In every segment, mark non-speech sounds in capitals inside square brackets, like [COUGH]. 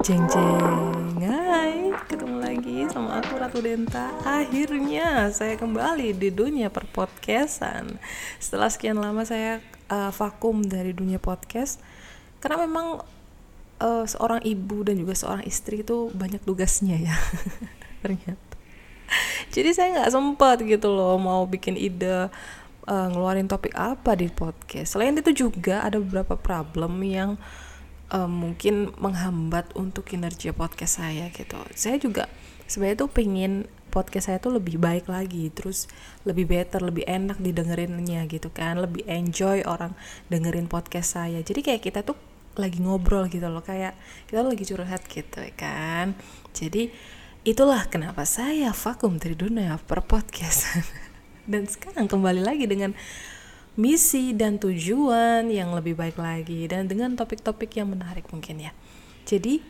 Jeng jeng Hai Ketemu lagi sama aku Ratu Denta. Akhirnya saya kembali di dunia perpodcastan. Setelah sekian lama saya uh, vakum dari dunia podcast Karena memang uh, seorang ibu dan juga seorang istri itu banyak tugasnya ya [LAUGHS] Ternyata. Jadi saya nggak sempat gitu loh mau bikin ide uh, ngeluarin topik apa di podcast. Selain itu juga ada beberapa problem yang mungkin menghambat untuk kinerja podcast saya gitu. Saya juga sebenarnya tuh pengen podcast saya tuh lebih baik lagi, terus lebih better, lebih enak didengerinnya gitu kan, lebih enjoy orang dengerin podcast saya. Jadi kayak kita tuh lagi ngobrol gitu loh, kayak kita lagi curhat gitu ya kan. Jadi itulah kenapa saya vakum dari dunia per podcast. [LAUGHS] dan sekarang kembali lagi dengan misi dan tujuan yang lebih baik lagi dan dengan topik-topik yang menarik mungkin ya. Jadi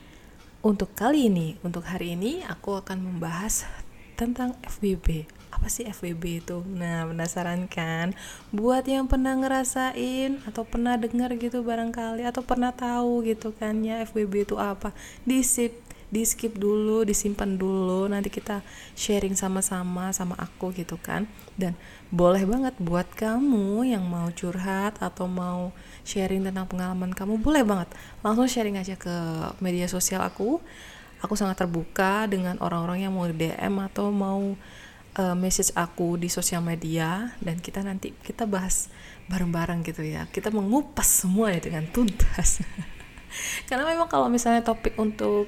untuk kali ini, untuk hari ini aku akan membahas tentang FBB. Apa sih FBB itu? Nah, penasaran kan? Buat yang pernah ngerasain atau pernah dengar gitu barangkali atau pernah tahu gitu kan ya FBB itu apa? Disip di skip dulu disimpan dulu nanti kita sharing sama-sama sama aku gitu kan. Dan boleh banget buat kamu yang mau curhat atau mau sharing tentang pengalaman kamu boleh banget. Langsung sharing aja ke media sosial aku. Aku sangat terbuka dengan orang-orang yang mau DM atau mau uh, message aku di sosial media. Dan kita nanti kita bahas bareng-bareng gitu ya. Kita mengupas semua ya dengan tuntas. [LAUGHS] Karena memang kalau misalnya topik untuk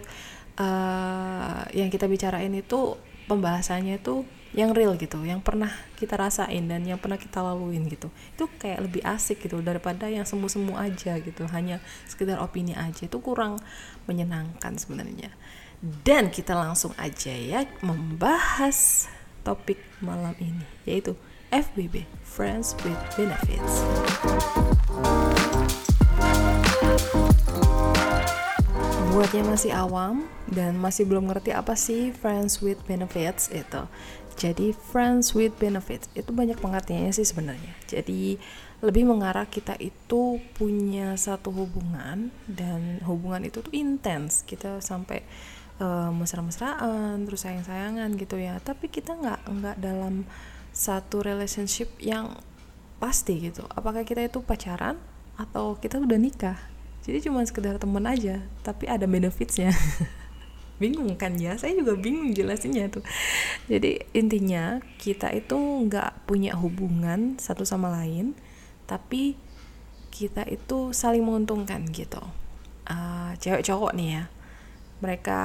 uh, yang kita bicarain itu pembahasannya itu yang real gitu, yang pernah kita rasain dan yang pernah kita laluin gitu. Itu kayak lebih asik gitu daripada yang semu-semu aja gitu, hanya sekedar opini aja itu kurang menyenangkan sebenarnya. Dan kita langsung aja ya membahas topik malam ini yaitu FBB Friends with Benefits. Buat yang masih awam dan masih belum ngerti apa sih friends with benefits itu. Jadi friends with benefits itu banyak pengertiannya sih sebenarnya. Jadi lebih mengarah kita itu punya satu hubungan dan hubungan itu tuh intens. Kita sampai uh, mesra-mesraan terus sayang-sayangan gitu ya. Tapi kita nggak nggak dalam satu relationship yang pasti gitu. Apakah kita itu pacaran atau kita udah nikah jadi cuma sekedar temen aja tapi ada benefitsnya. [LAUGHS] Bingung kan ya? Saya juga bingung jelasinnya tuh jadi intinya kita itu nggak punya hubungan satu sama lain tapi kita itu saling menguntungkan gitu. Uh, cewek cowok nih ya. Mereka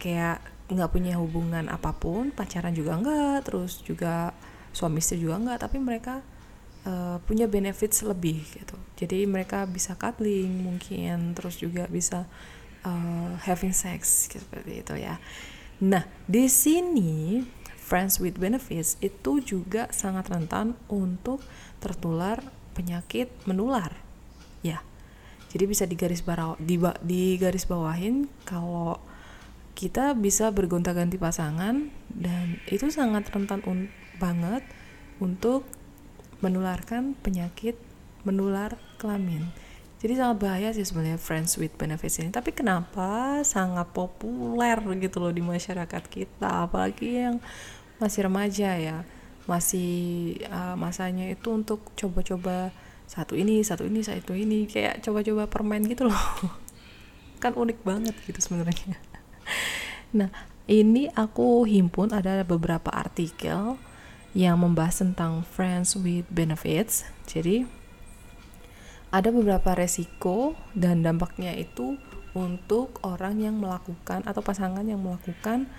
kayak nggak punya hubungan apa pun pacaran juga enggak terus juga suami istri juga enggak tapi mereka uh, punya benefits lebih gitu. Jadi mereka bisa cuddling mungkin terus juga bisa uh, having sex gitu, seperti itu ya. Nah di sini friends with benefits itu juga sangat rentan untuk tertular penyakit menular ya. Jadi bisa digaris bawah di, di garis bawahin kalau kita bisa bergonta-ganti pasangan dan itu sangat rentan un banget untuk menularkan penyakit menular kelamin. Jadi sangat bahaya sih sebenarnya friends with benefits ini. Tapi kenapa sangat populer gitu loh di masyarakat kita, apalagi yang masih remaja ya, masih uh, masanya itu untuk coba-coba satu ini, satu ini, satu ini, kayak coba-coba permen gitu loh. [LAUGHS] kan unik banget gitu sebenarnya. [LAUGHS] Nah, ini aku himpun ada beberapa artikel yang membahas tentang friends with benefits. Jadi ada beberapa resiko dan dampaknya itu untuk orang yang melakukan atau pasangan yang melakukan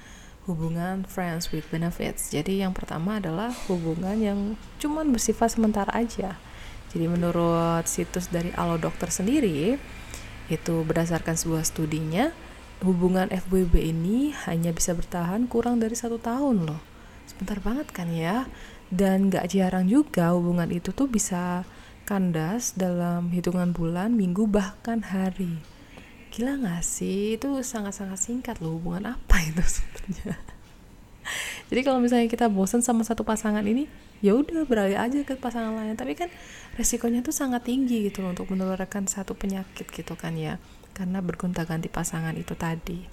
hubungan friends with benefits. Jadi yang pertama adalah hubungan yang cuman bersifat sementara aja. Jadi menurut situs dari Alo Dokter sendiri itu berdasarkan sebuah studinya hubungan FWB ini hanya bisa bertahan kurang dari satu tahun loh sebentar banget kan ya dan gak jarang juga hubungan itu tuh bisa kandas dalam hitungan bulan, minggu, bahkan hari. Gila gak sih? Itu sangat-sangat singkat loh hubungan apa [LAUGHS] itu sebenarnya. Jadi kalau misalnya kita bosan sama satu pasangan ini, ya udah beralih aja ke pasangan lain. Tapi kan resikonya tuh sangat tinggi gitu loh untuk menularkan satu penyakit gitu kan ya. karena bergonta-ganti pasangan itu tadi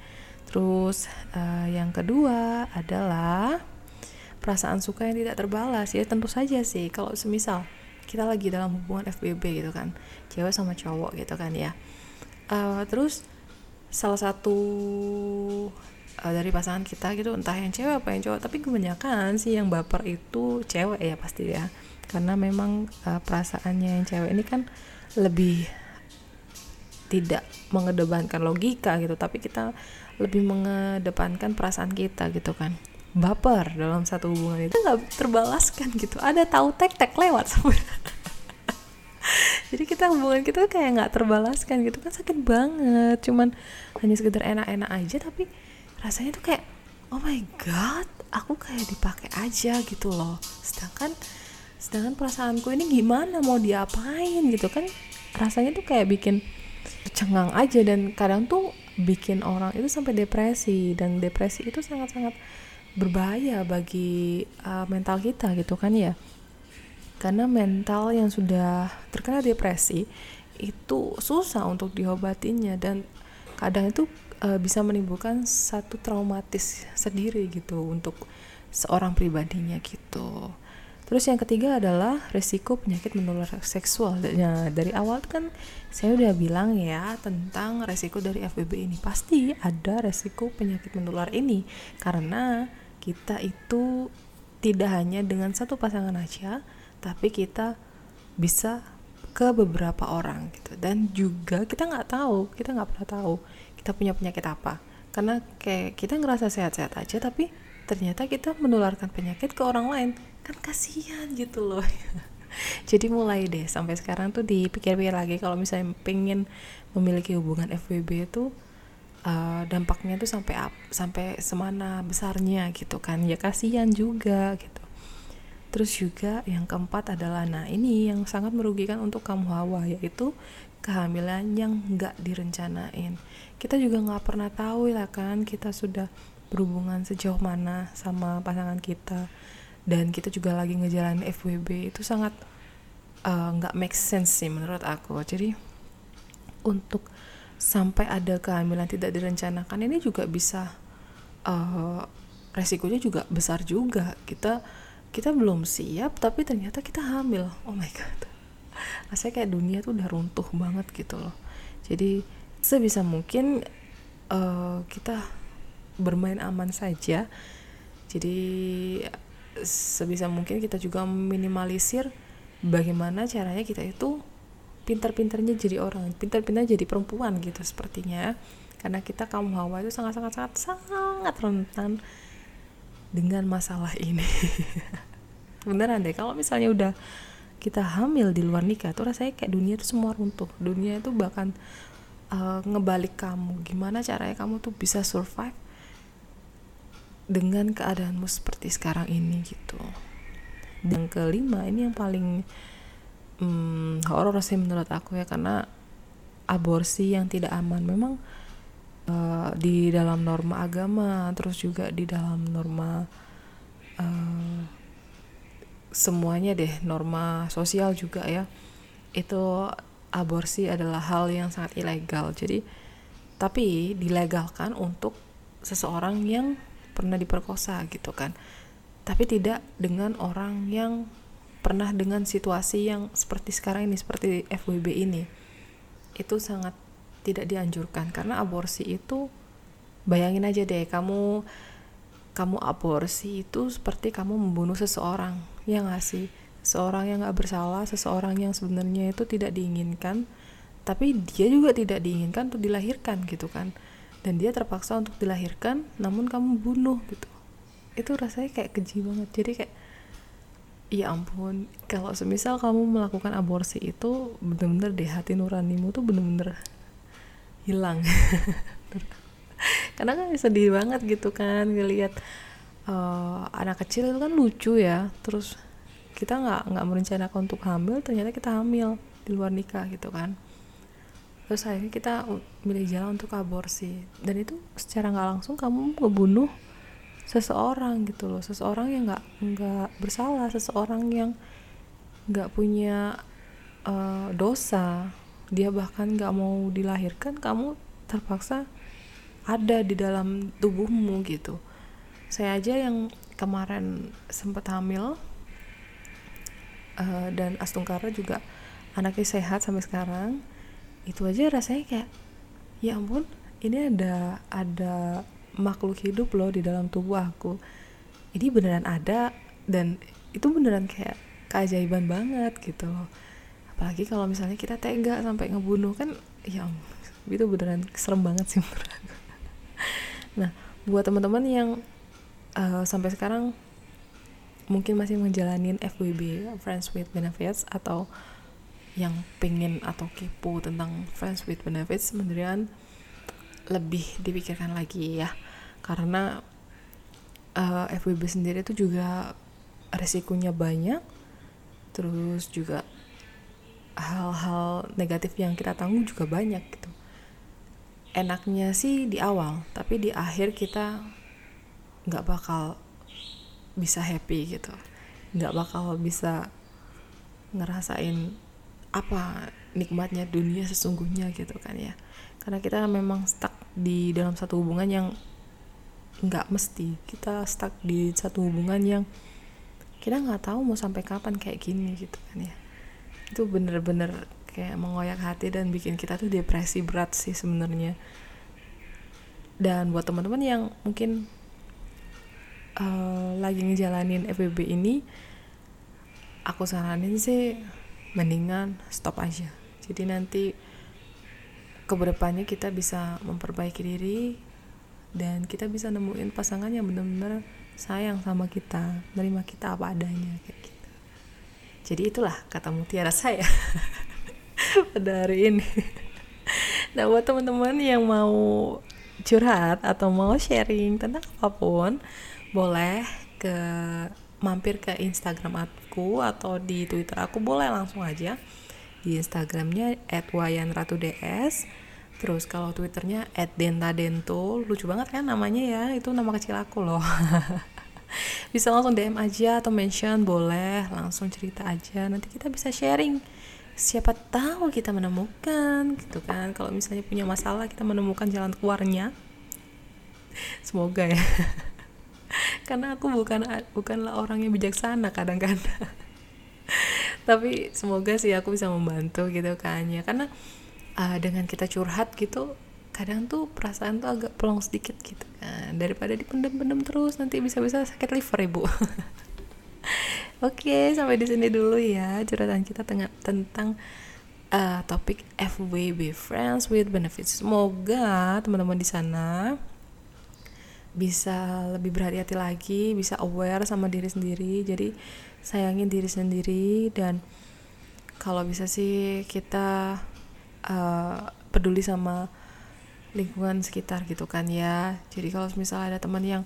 terus uh, yang kedua adalah perasaan suka yang tidak terbalas ya tentu saja sih. Kalau semisal kita lagi dalam hubungan FBB gitu kan cewek sama cowok gitu kan ya. Uh, terus salah satu uh, dari pasangan kita gitu entah yang cewek apa yang cowok tapi kebanyakan sih yang baper itu cewek ya pasti ya. Karena memang uh, perasaannya yang cewek ini kan lebih tidak mengedepankan logika gitu tapi kita lebih mengedepankan perasaan kita gitu kan baper dalam satu hubungan itu nggak terbalaskan gitu. Ada tahu tek tek lewat [LAUGHS] jadi kita hubungan kita kayak nggak terbalaskan gitu. Kan sakit banget. Cuman hanya sekedar enak-enak aja tapi rasanya tuh kayak oh my god aku kayak dipakai aja gitu loh. Sedangkan sedangkan perasaanku ini gimana? Mau diapain gitu kan? Rasanya tuh kayak bikin cengang aja. Dan kadang tuh bikin orang itu sampai depresi. Dan depresi itu sangat-sangat berbahaya bagi uh, mental kita gitu kan ya karena mental yang sudah terkena depresi itu susah untuk diobatinya dan kadang itu uh, bisa menimbulkan satu traumatis sendiri gitu untuk seorang pribadinya gitu Terus yang ketiga adalah resiko penyakit menular seksual. Nah, dari awal kan saya udah bilang ya tentang resiko dari FBB ini. Pasti ada resiko penyakit menular ini karena kita itu tidak hanya dengan satu pasangan aja tapi kita bisa ke beberapa orang gitu. Dan juga kita nggak tahu kita nggak pernah tahu kita punya penyakit apa. Karena kayak kita ngerasa sehat-sehat aja tapi ternyata kita menularkan penyakit ke orang lain. Kan kasihan gitu loh. [LAUGHS] Jadi mulai deh sampai sekarang tuh dipikir-pikir lagi kalau misalnya pengen memiliki hubungan FWB itu uh, dampaknya tuh sampai up, sampai semana besarnya gitu kan. Ya kasihan juga gitu. Terus juga yang keempat adalah nah ini yang sangat merugikan untuk kamu hawa yaitu kehamilan yang nggak direncanain. Kita juga nggak pernah tahu ya kan kita sudah berhubungan sejauh mana sama pasangan kita. Dan kita juga lagi ngejalanin FWB itu sangat eh, nggak uh, make sense sih menurut aku. Jadi untuk sampai ada kehamilan tidak direncanakan ini juga bisa uh, resikonya juga besar juga. Kita kita belum siap tapi ternyata kita hamil. Oh my god. Rasanya kayak dunia tuh udah runtuh banget gitu loh. Jadi sebisa mungkin uh, kita bermain aman saja. Jadi sebisa mungkin kita juga minimalisir bagaimana caranya kita itu pintar-pintarnya jadi orang pintar-pintar jadi perempuan gitu sepertinya. Karena kita kaum hawa itu sangat-sangat sangat rentan dengan masalah ini. [LAUGHS] Beneran deh kalau misalnya udah kita hamil di luar nikah tuh rasanya kayak dunia itu semua runtuh. Dunia itu bahkan uh, ngebalik kamu. Gimana caranya kamu tuh bisa survive dengan keadaanmu seperti sekarang ini gitu. Dan kelima ini yang paling hmm, horor sih menurut aku ya karena aborsi yang tidak aman. Memang uh, di dalam norma agama terus juga di dalam norma uh, semuanya deh norma sosial juga ya itu aborsi adalah hal yang sangat ilegal. Jadi tapi dilegalkan untuk seseorang yang pernah diperkosa gitu kan. Tapi tidak dengan orang yang pernah dengan situasi yang seperti sekarang ini seperti FWB ini itu sangat tidak dianjurkan. Karena aborsi itu bayangin aja deh kamu kamu aborsi itu seperti kamu membunuh seseorang ya nggak sih? Seorang yang nggak bersalah seseorang yang sebenarnya itu tidak diinginkan tapi dia juga tidak diinginkan untuk dilahirkan gitu kan? Dan dia terpaksa untuk dilahirkan namun kamu bunuh gitu. Itu rasanya kayak keji banget. Jadi kayak ya ampun kalau semisal kamu melakukan aborsi itu bener-bener deh hati nuranimu tuh bener-bener hilang. [LAUGHS] Karena kan sedih banget gitu kan ngelihat uh, anak kecil itu kan lucu ya. Terus kita nggak nggak merencanakan untuk hamil ternyata kita hamil di luar nikah gitu kan. Terus akhirnya kita milih jalan untuk aborsi. Dan itu secara nggak langsung kamu ngebunuh seseorang gitu loh. Seseorang yang nggak nggak bersalah. Seseorang yang nggak punya uh, dosa. Dia bahkan nggak mau dilahirkan kamu terpaksa ada di dalam tubuhmu gitu. Saya aja yang kemarin sempat hamil uh, dan Astungkara juga anaknya sehat sampai sekarang. Itu aja rasanya kayak ya ampun ini ada ada makhluk hidup loh di dalam tubuh aku. Ini beneran ada dan itu beneran kayak keajaiban banget gitu loh. Apalagi kalau misalnya kita tega sampai ngebunuh kan ya itu beneran serem banget sih [LAUGHS] nah buat teman-teman yang uh, sampai sekarang mungkin masih menjalanin FWB Friends with Benefits atau yang pengen atau kepo tentang friends with benefits sebenarnya lebih dipikirkan lagi ya karena uh, eh, FWB sendiri itu juga resikonya banyak. Terus juga hal-hal negatif yang kita tanggung juga banyak gitu. Enaknya sih di awal tapi di akhir kita nggak bakal bisa happy gitu. Nggak bakal bisa ngerasain apa nikmatnya dunia sesungguhnya gitu kan ya. Karena kita memang stuck di dalam satu hubungan yang nggak mesti. Kita stuck di satu hubungan yang kita nggak tahu mau sampai kapan kayak gini gitu kan ya. Itu bener-bener kayak mengoyak hati dan bikin kita tuh depresi berat sih sebenarnya. Dan buat teman-teman yang mungkin uh, lagi ngejalanin FBB ini aku saranin sih mendingan stop aja. Jadi nanti ke depannya kita bisa memperbaiki diri dan kita bisa nemuin pasangan yang benar-benar sayang sama kita menerima kita apa adanya kayak gitu. Jadi itulah kata mutiara saya [LAUGHS] pada hari ini. Nah buat teman-teman yang mau curhat atau mau sharing tentang apa pun boleh ke mampir ke Instagram aku atau di Twitter aku boleh langsung aja. Di Instagramnya @wayanratuds terus kalau Twitternya @dentadento lucu banget kan namanya ya itu nama kecil aku loh. [LAUGHS] Bisa langsung DM aja atau mention boleh langsung cerita aja. Nanti kita bisa sharing. Siapa tahu kita menemukan gitu kan. Kalau misalnya punya masalah kita menemukan jalan keluarnya. Semoga ya. [LAUGHS] Karena aku bukan bukanlah orang yang bijaksana kadang-kadang. [LAUGHS] Tapi semoga sih aku bisa membantu gitu kan ya. Karena uh, dengan kita curhat gitu kadang tuh perasaan tuh agak pelong sedikit gitu kan daripada dipendam-pendam terus nanti bisa-bisa sakit liver ibu [LAUGHS] Oke, sampai di sini dulu ya curhatan kita tengah, tentang uh, topik FWB Friends with Benefits. Semoga teman-teman di sana bisa lebih berhati-hati lagi, bisa aware sama diri sendiri. Jadi sayangin diri sendiri dan kalau bisa sih kita uh, peduli sama lingkungan sekitar gitu kan ya. Jadi kalau misalnya ada teman yang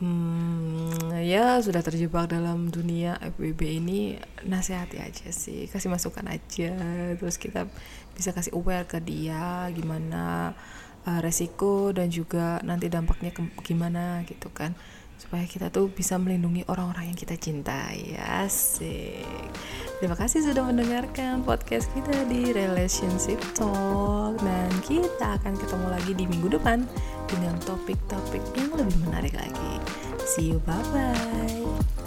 hmm, ya sudah terjebak dalam dunia FWB ini nasihati aja sih. Kasih masukan aja. Terus kita bisa kasih aware ke dia gimana uh, resiko dan juga nanti dampaknya ke gimana gitu kan. Supaya kita tuh bisa melindungi orang-orang yang kita cintai. Asik terima kasih sudah mendengarkan podcast kita di relationship talk. Dan kita akan ketemu lagi di minggu depan dengan topik-topik yang lebih menarik lagi. See you bye bye